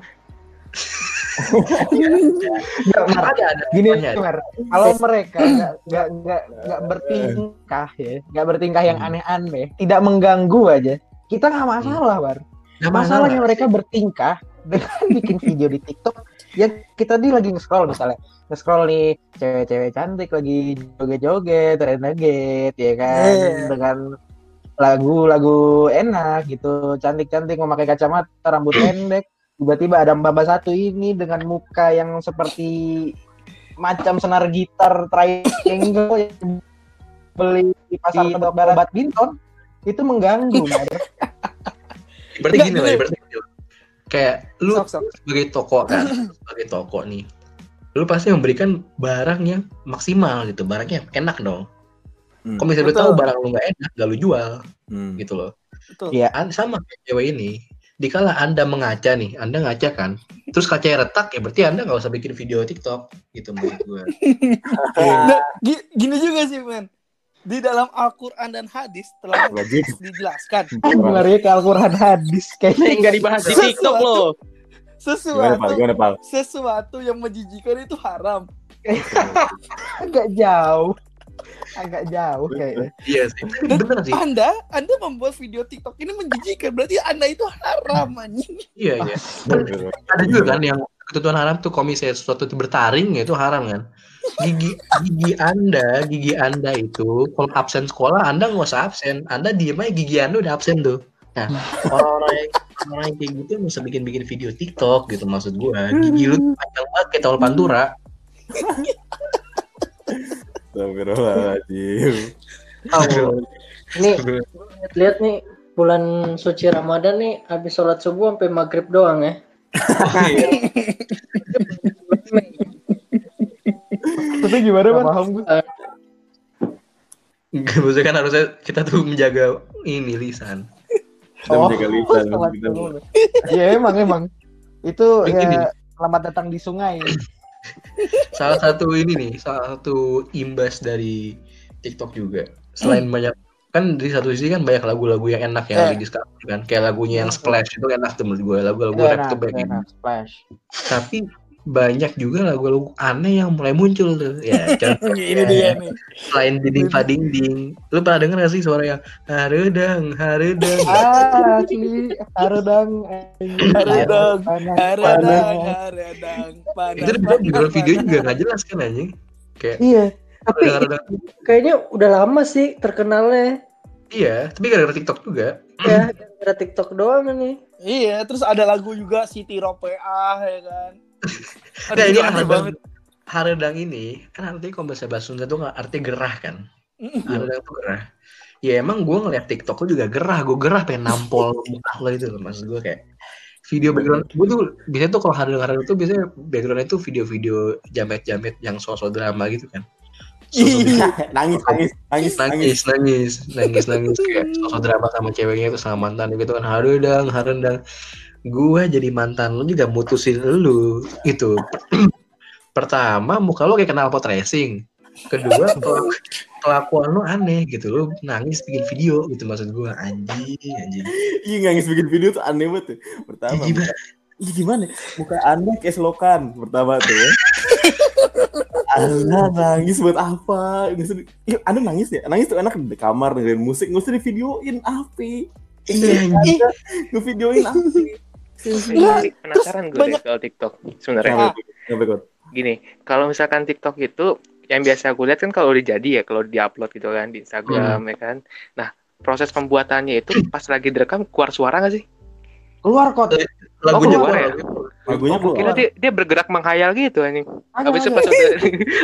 Mar. Ada ada Gini, ada. Mar. Kalau mereka nggak nggak nggak nggak bertingkah ya, nggak bertingkah yang Hmm. aneh-aneh, tidak mengganggu aja, kita nggak masalah, Bar. Nggak Masalahnya masalah. mereka bertingkah dengan bikin video di TikTok yang kita nih lagi nge-scroll misalnya nge-scroll nih cewek-cewek cantik lagi joget-joget, renegade ya kan Iya. dengan lagu-lagu enak gitu, cantik-cantik memakai kacamata, rambut pendek, tiba-tiba ada mbak satu ini dengan muka yang seperti macam senar gitar triangle yang beli di pasar tebak barat badminton itu mengganggu. Berarti gini lah berarti. Kayak lu Sok, sok. sebagai toko kan sebagai toko nih lu pasti memberikan barang yang maksimal gitu barangnya enak dong Hmm. kalau misalnya lu tahu barang lu nggak enak gak lu jual Hmm. gitu loh Betul. Iya. An- sama kayak cewek ini dikala anda mengaca nih anda ngaca kan terus kacanya retak ya berarti anda nggak usah bikin video TikTok gitu menurut gue Nah, gi- gini juga sih men di dalam Al-Quran dan hadis telah Wajib. dijelaskan Lari ke Al-Quran hadis kayaknya Ini nggak dibahas di TikTok loh. Gimana, Pal? sesuatu Gimana, Pal? sesuatu yang menjijikan itu haram agak jauh. Agak jauh kayaknya. iya sih bener sih anda anda membuat video TikTok ini menjijikan berarti anda itu haram anjing iya iya ada juga kan yang ketentuan haram tuh kalau misalnya sesuatu itu bertaring ya itu haram kan gigi gigi anda gigi anda itu kalau absen sekolah anda nggak usah absen. Anda diem aja gigi anda udah absen tuh. Nah orang-orang yang orang yang kayak gitu bisa bikin bikin video TikTok gitu maksud gua. Gigi lu panjang banget kayak tol pantura. Astagfirullahaladzim. Oh, ini lihat nih bulan suci Ramadan nih habis sholat subuh sampai maghrib doang ya. Tapi gimana bang? Paham gue. maksudnya kan harusnya kita tuh menjaga ini lisan Kita menjaga lisan. Iya emang emang. Itu Begini. ya selamat datang di sungai. salah satu ini nih salah satu imbas dari TikTok juga selain banyak kan di satu sisi kan banyak lagu-lagu yang enak yang Eh. lagi sekarang kan kayak lagunya yang splash itu enak tuh menurut gue lagu-lagu Itu rap tuh banyak enak. Splash. tapi banyak juga lagu-lagu aneh yang mulai muncul tuh. Ya contohnya ini dia nih. selain dinding dinding lu pernah denger gak sih suara yang harudang harudang Ah, asli. Harudang Harudang, haradang panas itu di background video juga gak jelas kan anjing? Kayak Iya, Tapi gara-gara kayaknya udah lama sih terkenalnya. Iya tapi gara-gara TikTok juga. Ya gara TikTok doang nih. iya terus ada lagu juga Siti Ropeah ya kan Nah, ini aneh haredang ini kan artinya kalau bahasa bahasa Sunda tuh nggak arti gerah kan. Haredang tuh gerah. Ya emang gue ngeliat TikTok lu juga gerah, gue gerah pengen nampol muka lo itu loh maksud gue kayak video background gue tuh biasanya tuh kalau haredang haredang tuh biasanya backgroundnya tuh video-video jamet-jamet yang sosok drama gitu kan. Sosok Iya. Nangis, nangis, nangis, nangis. nangis nangis nangis nangis kayak sosok drama sama ceweknya itu sama mantan gitu kan harudang harudang gua jadi mantan lu juga mutusin lu itu pertama muka lu kayak kenal pot racing kedua kelak- kelakuan lu aneh gitu lu nangis bikin video gitu maksud gua anjing anjing Iya nangis bikin video tuh aneh banget tuh. Pertama, Ih, gimana? Ih, gimana? Muka anda kayak selokan pertama tuh ya. Anda nangis buat apa? Nggak Ih, anda nangis ya? Nangis tuh enak di kamar dengerin musik, nggak usah di videoin api. iya anjing Ngevideoin api. Ini penasaran gue banyak- deh soal TikTok sebenarnya. Ah. Kot? Gini, kalau misalkan TikTok itu yang biasa gue lihat kan kalau udah jadi ya, kalau diupload gitu kan di Instagram ya kan. Nah, proses pembuatannya itu pas lagi direkam keluar suara nggak sih? Keluar kok. lagunya keluar keluar, ya? Lagunya Oh, kira keluar. dia, dia bergerak menghayal gitu anjing. Habis itu hanya. pas udah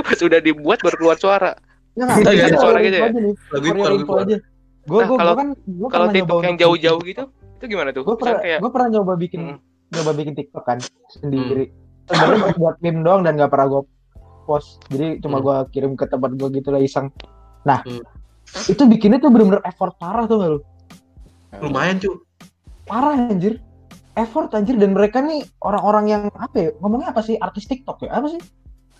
pas udah dibuat baru keluar suara. Nggak, Nggak, nggak, nggak ada suara gitu ya? lagu lagu keluar. Gue Nah, gue kalau- kan Kalau TikTok yang jauh-jauh gitu, itu gimana tuh? gue pernah kayak gue pernah nyoba bikin Hmm. nyoba bikin TikTok kan sendiri sebenarnya buat- buat meme doang dan gak pernah gue post jadi cuma Hmm. gue kirim ke tempat gue gitu lah iseng nah Hmm. itu bikinnya tuh bener-bener effort parah tuh gak lu lumayan cuy parah anjir effort anjir dan mereka nih orang-orang yang apa ya ngomongnya apa sih artis TikTok ya apa sih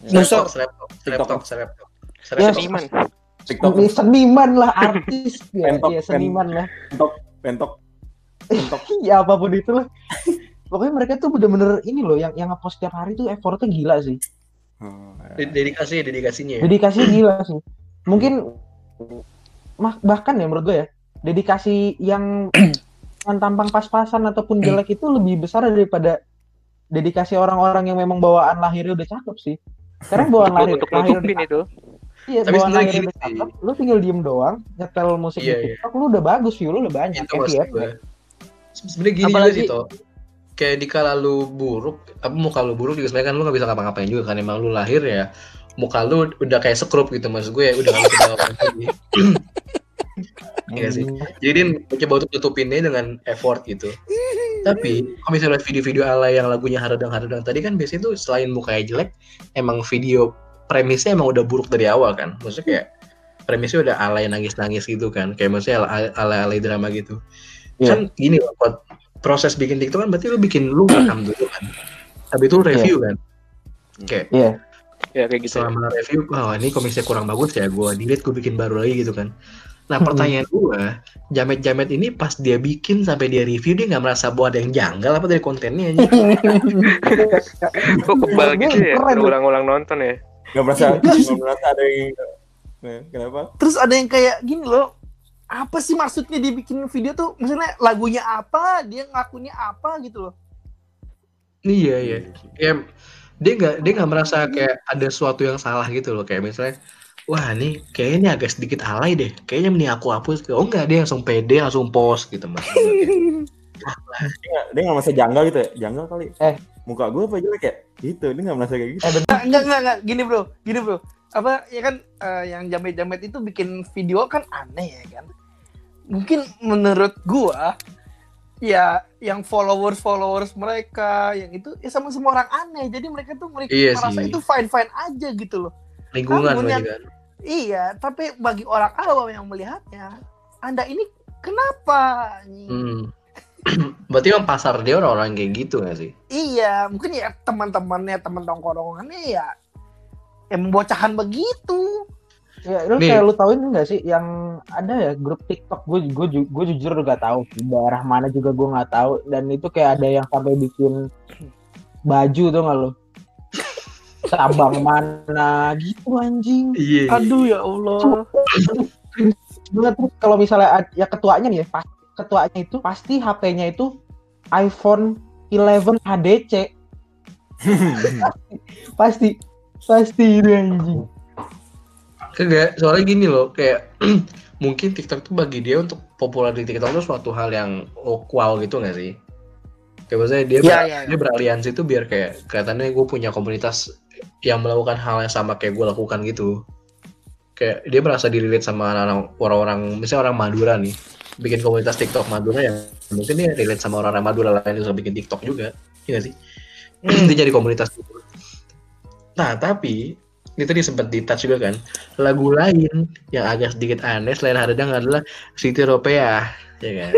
Snaptok, Snaptok, Snaptok, Snaptok. Ya, Snaptok. seniman. TikTok, Seni- seniman lah artis ya, Pentok, ya seniman lah pentok. ya apa pun itu lah pokoknya mereka tuh bener-bener ini loh yang yang ngepost tiap hari tuh effortnya gila sih Oh, ya. Ded- Dedikasi, dedikasinya. ya. dedikasi gila sih mungkin bahkan ya menurut gue ya dedikasi yang yang tampang pas-pasan ataupun jelek itu lebih besar daripada dedikasi orang-orang yang memang bawaan lahirnya udah cakep sih sekarang bawaan lahir Untuk lahir itu. iya Tapi bawaan sebenarnya lahir gini udah sih. cakep lu tinggal diem doang nyetel musik Iya, di iya. TikTok lu udah bagus view lu udah banyak itu FYP. Sebenarnya gini juga Apalagi- sih toh. Kayak di kala lu buruk apa muka lu buruk juga sebenarnya kan lu gak bisa ngapa-ngapain juga kan emang lu lahir ya muka lu udah kayak sekrup gitu maksud gue ya udah gak bisa lagi. Iya sih. jadi dia mencoba untuk tutupinnya dengan effort gitu. Tapi kalau misalnya lihat video-video ala yang lagunya haradang-haradang tadi kan biasanya tuh selain mukanya jelek emang video premisnya emang udah buruk dari awal kan. Maksudnya kayak premisnya udah alay nangis-nangis gitu kan. Kayak maksudnya ala- alay-alay drama gitu Iya. kan gini loh Kot. proses bikin TikTok kan berarti lu bikin lu rekam dulu kan. Habis itu lu review kan. Kayak Iya. Ya kayak gitu. selama review, wah ini komisnya kurang bagus ya, gue delete, gue bikin baru lagi gitu kan. Nah Hmm. pertanyaan gue, jamet-jamet ini pas dia bikin sampai dia review dia nggak merasa bahwa ada yang janggal apa dari kontennya aja? Kok kebal gitu ya? Ulang-ulang nonton ya. Gak merasa, gak merasa ada yang Nah, kenapa? Terus ada yang kayak gini loh. Apa sih maksudnya dia bikin video tuh? Maksudnya lagunya apa? Dia ngakunya apa gitu loh. iya iya. Kayak dia nggak dia nggak merasa kayak ada sesuatu yang salah gitu loh kayak misalnya wah ini kayaknya ini agak sedikit alay deh kayaknya mending aku hapus oh enggak dia langsung pede langsung post gitu mas Dia gak, dia gak merasa janggal gitu ya? Janggal kali. Eh. Muka gue apa jelek ya? Gitu, dia gak merasa kayak gitu. Eh, bentar. Nah, enggak, enggak, enggak. Gini bro, gini bro. Apa ya kan eh, yang jamet-jamet itu bikin video kan aneh ya kan. Mungkin menurut gua ya yang followers followers mereka yang itu ya sama semua orang aneh. Jadi mereka tuh mereka Iya merasa sih. itu fine fine aja gitu loh. lingkungan Namun yang- kan Iya, tapi bagi orang awam yang melihatnya, anda ini kenapa? hmm. berarti emang pasar dia orang-orang kayak gitu gak sih Iya, mungkin ya teman-temannya, teman tongkrongannya ya yang membocahkan begitu. Ya, lu Nih. kayak lu tahu ini nggak sih yang ada ya grup TikTok? Gue gue gue jujur gak tahu daerah mana juga gue nggak tahu dan itu kayak ada yang sampai bikin baju tuh nggak lu? Cabang mana gitu anjing. Iya Aduh ya Allah. banget kalau misalnya ya ketuanya nih ya ketuanya itu pasti HP-nya itu iPhone 11 HDC pasti pasti itu anjing Kagak, soalnya gini loh, kayak mungkin TikTok tuh bagi dia untuk populer di TikTok itu suatu hal yang oh, wow gitu gak sih? Kayak maksudnya dia, Iya, ber- iya, iya. dia beraliansi itu biar kayak kelihatannya gue punya komunitas yang melakukan hal yang sama kayak gue lakukan gitu. Kayak dia merasa dirilit sama anak-anak- orang-orang, misalnya orang Madura nih, bikin komunitas TikTok Madura yang mungkin dia relate sama orang-orang Madura lain yang bikin TikTok juga, iya gak sih? dia jadi komunitas. Nah, tapi itu dia sempat di touch juga kan. Lagu lain yang agak sedikit aneh selain Hardang adalah Siti Ropea ya kan?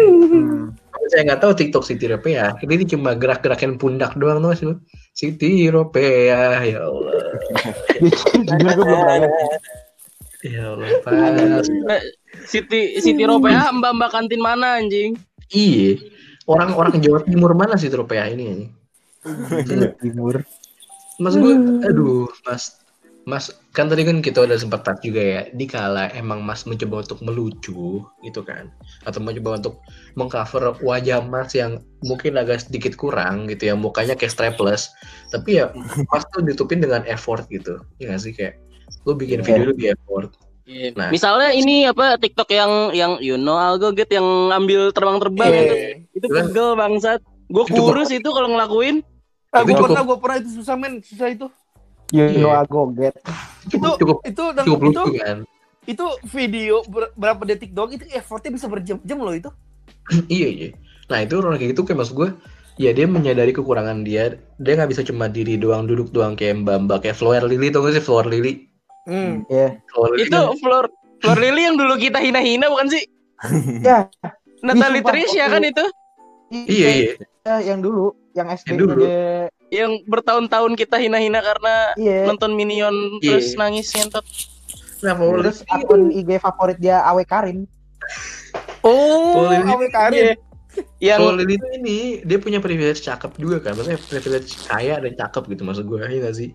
Saya nggak tahu TikTok Siti Ropea ini cuma gerak-gerakin pundak doang tuh sih Siti Ropea ya Allah. Jujur gue belum pernah lihat. ya Allah pas Siti Siti Ropea mbak mbak kantin mana anjing? iya. Orang-orang Jawa Timur mana Siti Ropea ini ini timur. Mas gue, aduh, Mas, Mas, kan tadi kan kita udah sempat touch juga ya, dikala emang Mas mencoba untuk melucu, gitu kan, atau mencoba untuk mengcover wajah Mas yang mungkin agak sedikit kurang, gitu ya, mukanya kayak strapless, tapi ya Mas tuh ditutupin dengan effort gitu, ya nggak sih? Kayak, lu bikin video lu di effort, Nah. Misalnya ini apa TikTok yang yang you know I'll go get yang ambil terbang-terbang Iya. itu itu Itu kan- pegel bangsat. Gue kurus itu kalau ngelakuin. Ah, gue pernah, gue pernah itu susah men, susah itu. You Iya. know I go get Itu cukup itu dan cukup itu lucu kan, itu video ber- berapa detik doang itu effortnya bisa berjam-jam loh itu. iya iya, nah itu orang kayak gitu kayak maksud gue, ya dia menyadari kekurangan dia, dia nggak bisa cuma diri doang duduk doang kayak mbak mbak kayak Flower Lily tau gak sih Flower Lily? Hmm. ya Flower Lily Itu kan- Flor Flor Lily yang dulu kita hina-hina bukan sih? ya Natalie Trisha waktu- kan itu Iya iya. Ya, yang dulu yang SD Yang dulu. dia yang bertahun-tahun kita hina-hina karena iya nonton Minion Iya. terus nangis ngentot. Nah, terus akun IG favorit dia Awe Karin Oh, ini- Awe Karin. Yang Flower Lily itu ini dia punya privilege cakep juga kan, maksudnya privilege kaya dan cakep gitu maksud gue, iya gak sih?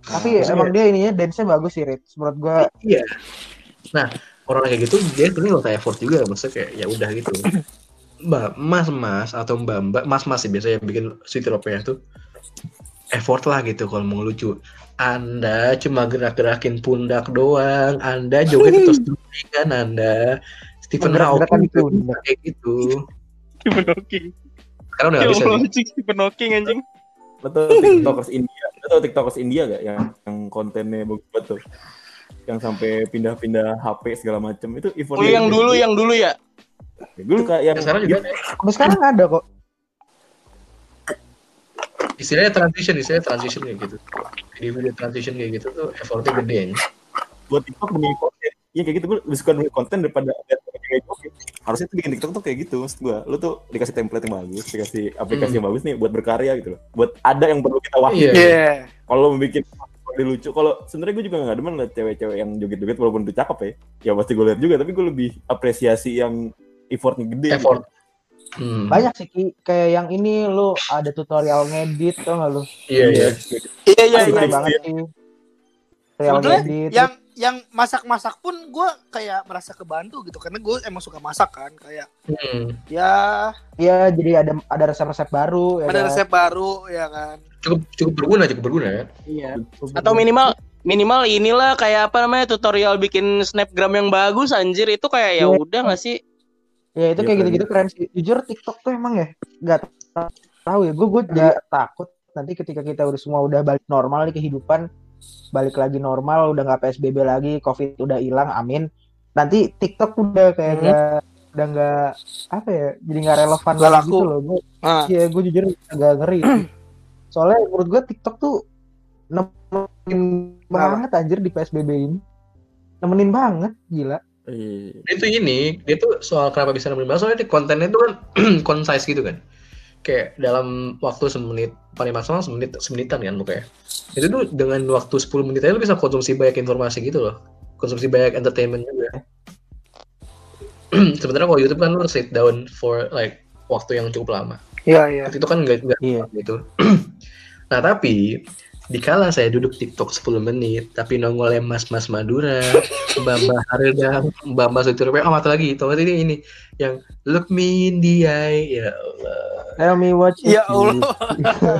tapi Maksudnya- emang dia ininya dance-nya bagus sih Rit menurut gua Iya. Nah, orang kayak gitu dia sebenarnya nggak effort juga, maksudnya kayak ya udah gitu. Mbak, mas mas atau mbak mbak mas mas sih biasanya yang bikin Sweet Ropea tuh effort lah gitu kalau mau lucu. Anda cuma gerak-gerakin pundak doang, Anda joget terus kan Anda. Stephen Hawking pundak. kayak gitu. Stephen Hawking. Sekarang udah Ya bisa anjing Stephen Hawking anjing. Tau tiktokers India, tau tiktokers India gak yang, yang kontennya bagus banget tuh? Yang sampai pindah-pindah HP segala macem itu effort Oh yang dulu yang dulu ya. Gue suka yang Sekarang juga ada. sampai sekarang ada kok istilahnya transition, istilahnya transition kayak gitu. Video-video transition kayak gitu tuh effortnya gede. ya. buat TikTok demi konten. Iya kayak gitu gue lebih suka demi konten daripada joget. harusnya tuh bikin TikTok tuh kayak gitu maksud gua. Lu tuh dikasih template yang bagus, dikasih aplikasi Hmm. yang bagus nih buat berkarya gitu loh. Buat ada yang perlu kita wahyu. Iya. Iya. Kalau bikin lebih lucu, kalau sebenarnya gue juga nggak demen liat cewek-cewek yang joget-joget walaupun itu cakep ya. Ya pasti gue lihat juga, tapi gue lebih apresiasi yang effortnya gede. gitu. Effort. Hmm. Banyak sih Ki. kayak yang ini lu ada tutorial ngedit tau gak lu? Iya, iya. Iya iya iya. banget sih. Tutorial Sebetulnya ngedit. yang yang masak-masak pun gue kayak merasa kebantu gitu karena gue emang suka masak kan kayak Hmm. ya Iya, jadi ada ada resep-resep baru ya. ada kan? resep baru ya kan Cukup cukup berguna, cukup berguna ya. Iya. Atau minimal minimal inilah kayak apa namanya tutorial bikin snapgram yang bagus anjir itu kayak ya Iya. udah nggak sih? Ya itu Iya, kayak gitu-gitu keren sih. Jujur TikTok tuh emang ya nggak tahu ya. Gue gue nggak takut nanti ketika kita udah semua udah balik normal nih kehidupan balik lagi normal udah nggak psbb lagi covid udah hilang amin. Nanti TikTok udah kayak Hmm. nggak udah nggak apa ya jadi nggak relevan laku. gitu loh. Gue ah. ya gue jujur agak ngeri. Soalnya menurut gue TikTok tuh nemenin banget anjir di psbb ini. Nemenin banget gila Iya. Dia tuh ini, dia tuh soal kenapa bisa nemenin banget, soalnya di kontennya itu kan concise gitu kan. Kayak dalam waktu semenit, paling maksimal semenit, semenitan kan pokoknya. Itu tuh dengan waktu 10 menit aja lu bisa konsumsi banyak informasi gitu loh. Konsumsi banyak entertainment juga. Sebenarnya kalau YouTube kan lu sit down for like waktu yang cukup lama. iya iya Itu kan enggak enggak Iya. gitu. nah, tapi dikala saya duduk TikTok 10 menit, tapi nongolnya Mas-Mas Madura, Mbak-Mbak Haridang, Mbak-Mbak Sutir oh mata lagi, tau gak ini ini yang look me in the eye, ya Allah. tell me what you ya. Allah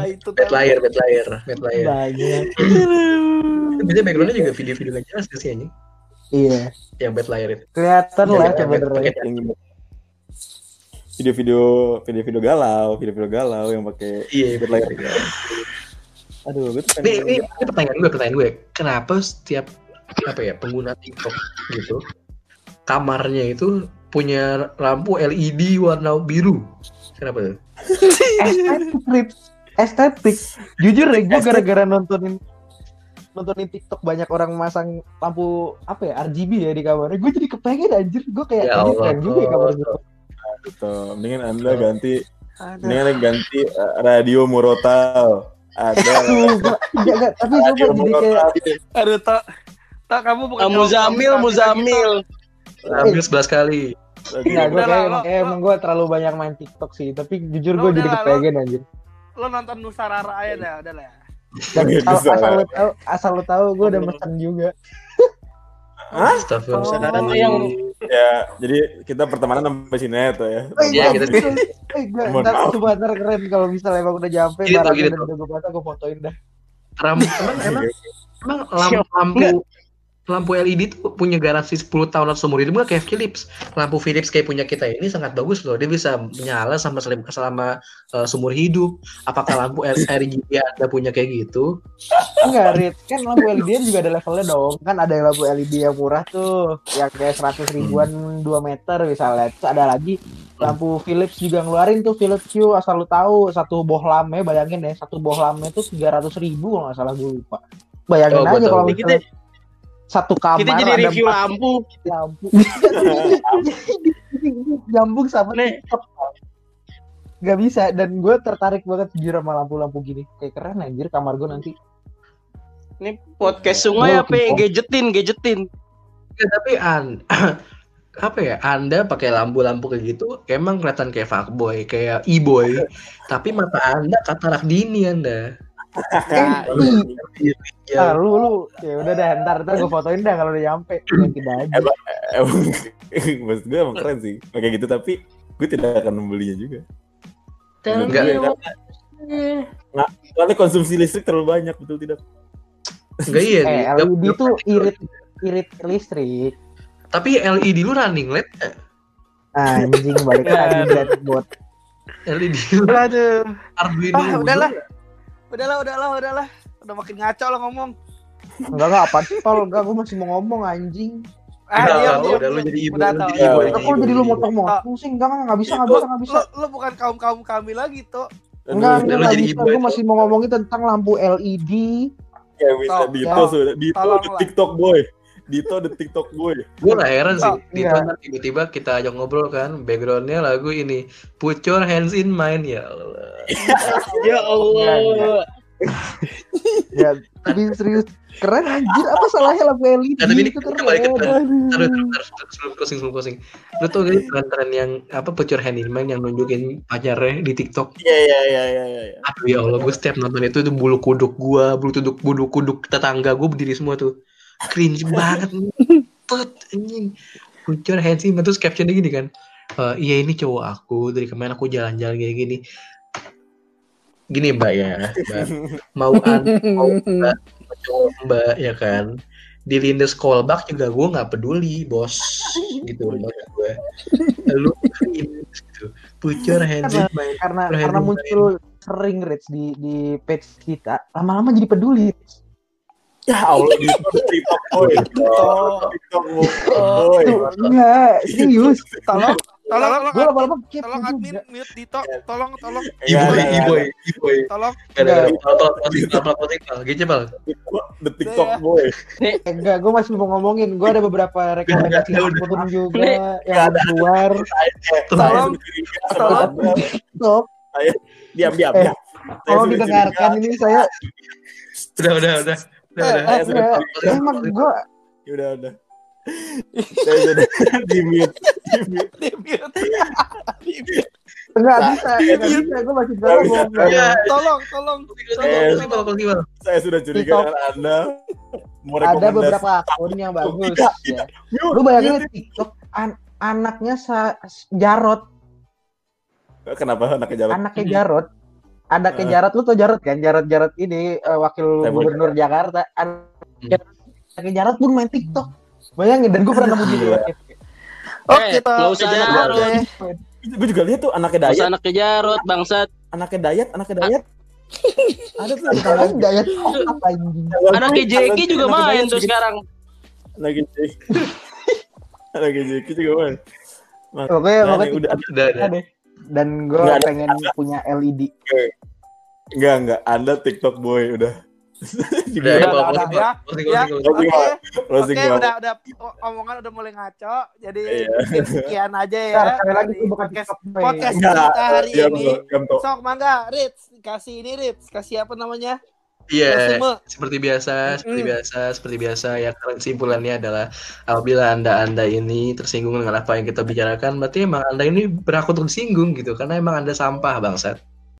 itu Bad layer, bad layer, bad layer. banyak Biasanya backgroundnya juga video-video gak jelas sih anjing? iya Yang bad layer itu. kelihatan Iya, lah Yang video-video video-video galau, video-video galau yang pakai Iya, bad layer. Aduh gue tuh Ini, pengen ini, ini pertanyaan gue, pertanyaan gue. Kenapa setiap apa ya pengguna TikTok gitu kamarnya itu punya lampu LED warna biru? Kenapa tuh? estetik estetik jujur deh gue gara-gara nontonin nontonin TikTok banyak orang masang lampu apa ya RGB ya di kamarnya gue jadi kepengen anjir gue kayak Ya Allah. keren juga ya kamar gue gitu. Mendingan anda ganti, mendingan ganti eh, radio Murotal. Ada. Enggak, enggak, tapi sumpah jadi kayak aduh tak tak kamu bukan Ah, Muzamil, kaum- kaum- Muzamil. 11 kali. Enggak, gue kayak lo- emang, kayak lo- emang gue terlalu banyak main TikTok sih tapi jujur Lo gue jadi kepengen anjir lo nonton Nusa Rara aja dah udah lah dan asal, bisa asal lah. lu tahu asal lu tahu gue udah mesen juga Astagfirullah. Sekarang yang Ya, jadi kita pertemanan sampai sini ya tuh ya. Iya, kita Eh, gue Mohon ntar maaf. coba ntar keren kalau misalnya emang udah nyampe Gitu, barangnya gitu. udah gue pasang gue fotoin dah Ram, emang emang emang lampu lampu lampu LED tuh punya garansi 10 tahun atau seumur hidup nggak kayak Philips. Lampu Philips kayak punya kita ini sangat bagus loh. Dia bisa menyala sama selama, selama uh, seumur hidup. Apakah lampu RGB Anda punya kayak gitu? Enggak, Rit. Kan lampu LED juga ada levelnya dong. Kan ada lampu LED yang murah tuh. Yang kayak 100 ribuan 2 meter misalnya. Terus ada lagi lampu Philips juga ngeluarin tuh Philips Hue asal lu tahu satu bohlamnya bayangin deh satu bohlamnya tuh 300 ribu kalau nggak salah gue lupa bayangin Oh, aja kalau misalnya satu kamar kita jadi review empat lampu. lampu nyambung sama Nih. Nggak bisa dan gue tertarik banget jujur sama lampu-lampu gini kayak keren anjir kamar gue nanti Ini podcast sungai apa ya? gadgetin, gadgetin. Ya, tapi an apa ya Anda pakai lampu-lampu kayak gitu emang kelihatan kayak fuckboy kayak e-boy tapi mata Anda katarak dini Anda Nah, Ah, ya, lu lu ya udah dah ntar ntar gue fotoin dah kalau udah nyampe ya, tidak aja Emang, maksud gue emang keren sih. Kayak gitu tapi gue tidak akan membelinya juga. Enggak. me what- Soalnya konsumsi listrik terlalu banyak betul tidak? enggak iya eh. LED tuh irit irit listrik tapi LED lu running LED nggak? anjing balik lagi buat LED lu aduh Arduino ah udahlah udahlah udahlah udahlah. Udah makin ngaco lo ngomong. Enggak enggak apa tol enggak gue masih mau ngomong anjing. Ah Udah, diam, udah, diam, udah, lu jadi ibu, udah lu tau jadi ya. ibu, Kok jadi lu motong-motong sih? Enggak enggak bisa enggak Lu- bisa enggak bisa. lo, lo bukan kaum kaum kami lagi tuh enggak Udah, enggak lu enggak jadi bisa. ibu gue masih mau ngomongin tentang lampu LED Ya bisa Tol, di ya. post udah di Tolong post lah. TikTok boy. Dito the TikTok boy. Gue gak heran sih, Oh, di iya. kan tiba-tiba kita ajak ngobrol kan, backgroundnya lagu ini, Put Your Hands in Mine, ya Allah. Ya Allah. Ya, tapi serius keren anjir apa salahnya lagu LED Nah, tapi ini itu kita keren. balik ke tren. Aduh. Taruh, taruh, sebelum closing, sebelum closing. Lu tau gak sih tren-tren yang, apa, Put Your Hand in Mine yang nunjukin pacarnya di TikTok? Iya iya iya iya iya. Aduh ya Allah, gue setiap nonton itu tuh bulu kuduk gua, bulu kuduk bulu kuduk tetangga gue berdiri semua tuh. Cringe banget. Put anjing. Hands in, terus captionnya gini kan. "Eh, iya ini cowok aku, dari kemarin aku jalan-jalan gini-gini. Gini mbak ya, mbak. Mau an, mau mbak, cowok mbak ya kan. Di Lindes callback juga gue nggak peduli bos gitu maksud gue. Lu cringe gitu. Put your hands in my karena karena banget. muncul sering Rich di di page kita lama-lama jadi peduli Ya Allah TikTok boy. TikTok boy. Enggak serius Tolong, tolong, tolong, kepo tolong admin mute Dito, tolong, tolong, Iya, Iboy, iya, iya. Iboy, Iboy. tolong. Tolong, tolong, tolong. Gitu. The TikTok boy. enggak gue masih mau ngomongin gue ada beberapa rekomendasi akun juga yang keluar Tolong, sendiri tolong. TikTok diam diam Eh, diam. Saya tolong didengarkan ini saya Udah, udah, udah. Udah, udah. eh, emang gue Ya Udah udah. Saya sudah di mute. Di mute. Di mute. enggak bisa enggak bisa gue masih ngomong Ya, Tolong, tolong. Pal. Saya sudah curiga dengan Anda. Mau ada beberapa akun yang bagus ya. Lu bayangin. TikTok an- anaknya Jarot Kenapa anaknya jalan? anaknya Jarot anaknya Eh. Jarot lu tau Jarot kan Jarot Jarot ini eh, wakil gubernur Jakarta An- anaknya Jarot pun main TikTok bayangin dan gue pernah nemu Gila. Oke, Eh, Pak. nggak usah Oke. Jarot. Gue juga lihat tuh anaknya Masa Dayat, anak kejarot bangsat. anaknya Dayat, anaknya Dayat. Ada tuh Kalian Dayat apa anjing Anak Jeki juga main tuh sekarang. Anaknya Jeki. Anaknya Jeki juga main. Oke, Nah, nih, udah Udah, udah. deh. Dan gue Nggak ada. pengen punya E LED. enggak enggak Anda TikTok boy udah. Udah, ya, Udah, udah, udah. Closing, ya. closing. Oke, Closing oke, Bang. udah, udah, o- omongan udah mulai ngaco. Jadi Iya. sekian aja ya. Sekali lagi tuh bukan podcast, podcast kita hari ini. Sok, mangga, Ritz, kasih ini Ritz, kasih apa namanya? Iya, Resume. seperti biasa, seperti Mm. biasa, seperti biasa ya kesimpulannya adalah apabila anda anda ini tersinggung dengan apa yang kita bicarakan, berarti emang anda ini berhak untuk disinggung gitu, karena emang anda sampah bangsat.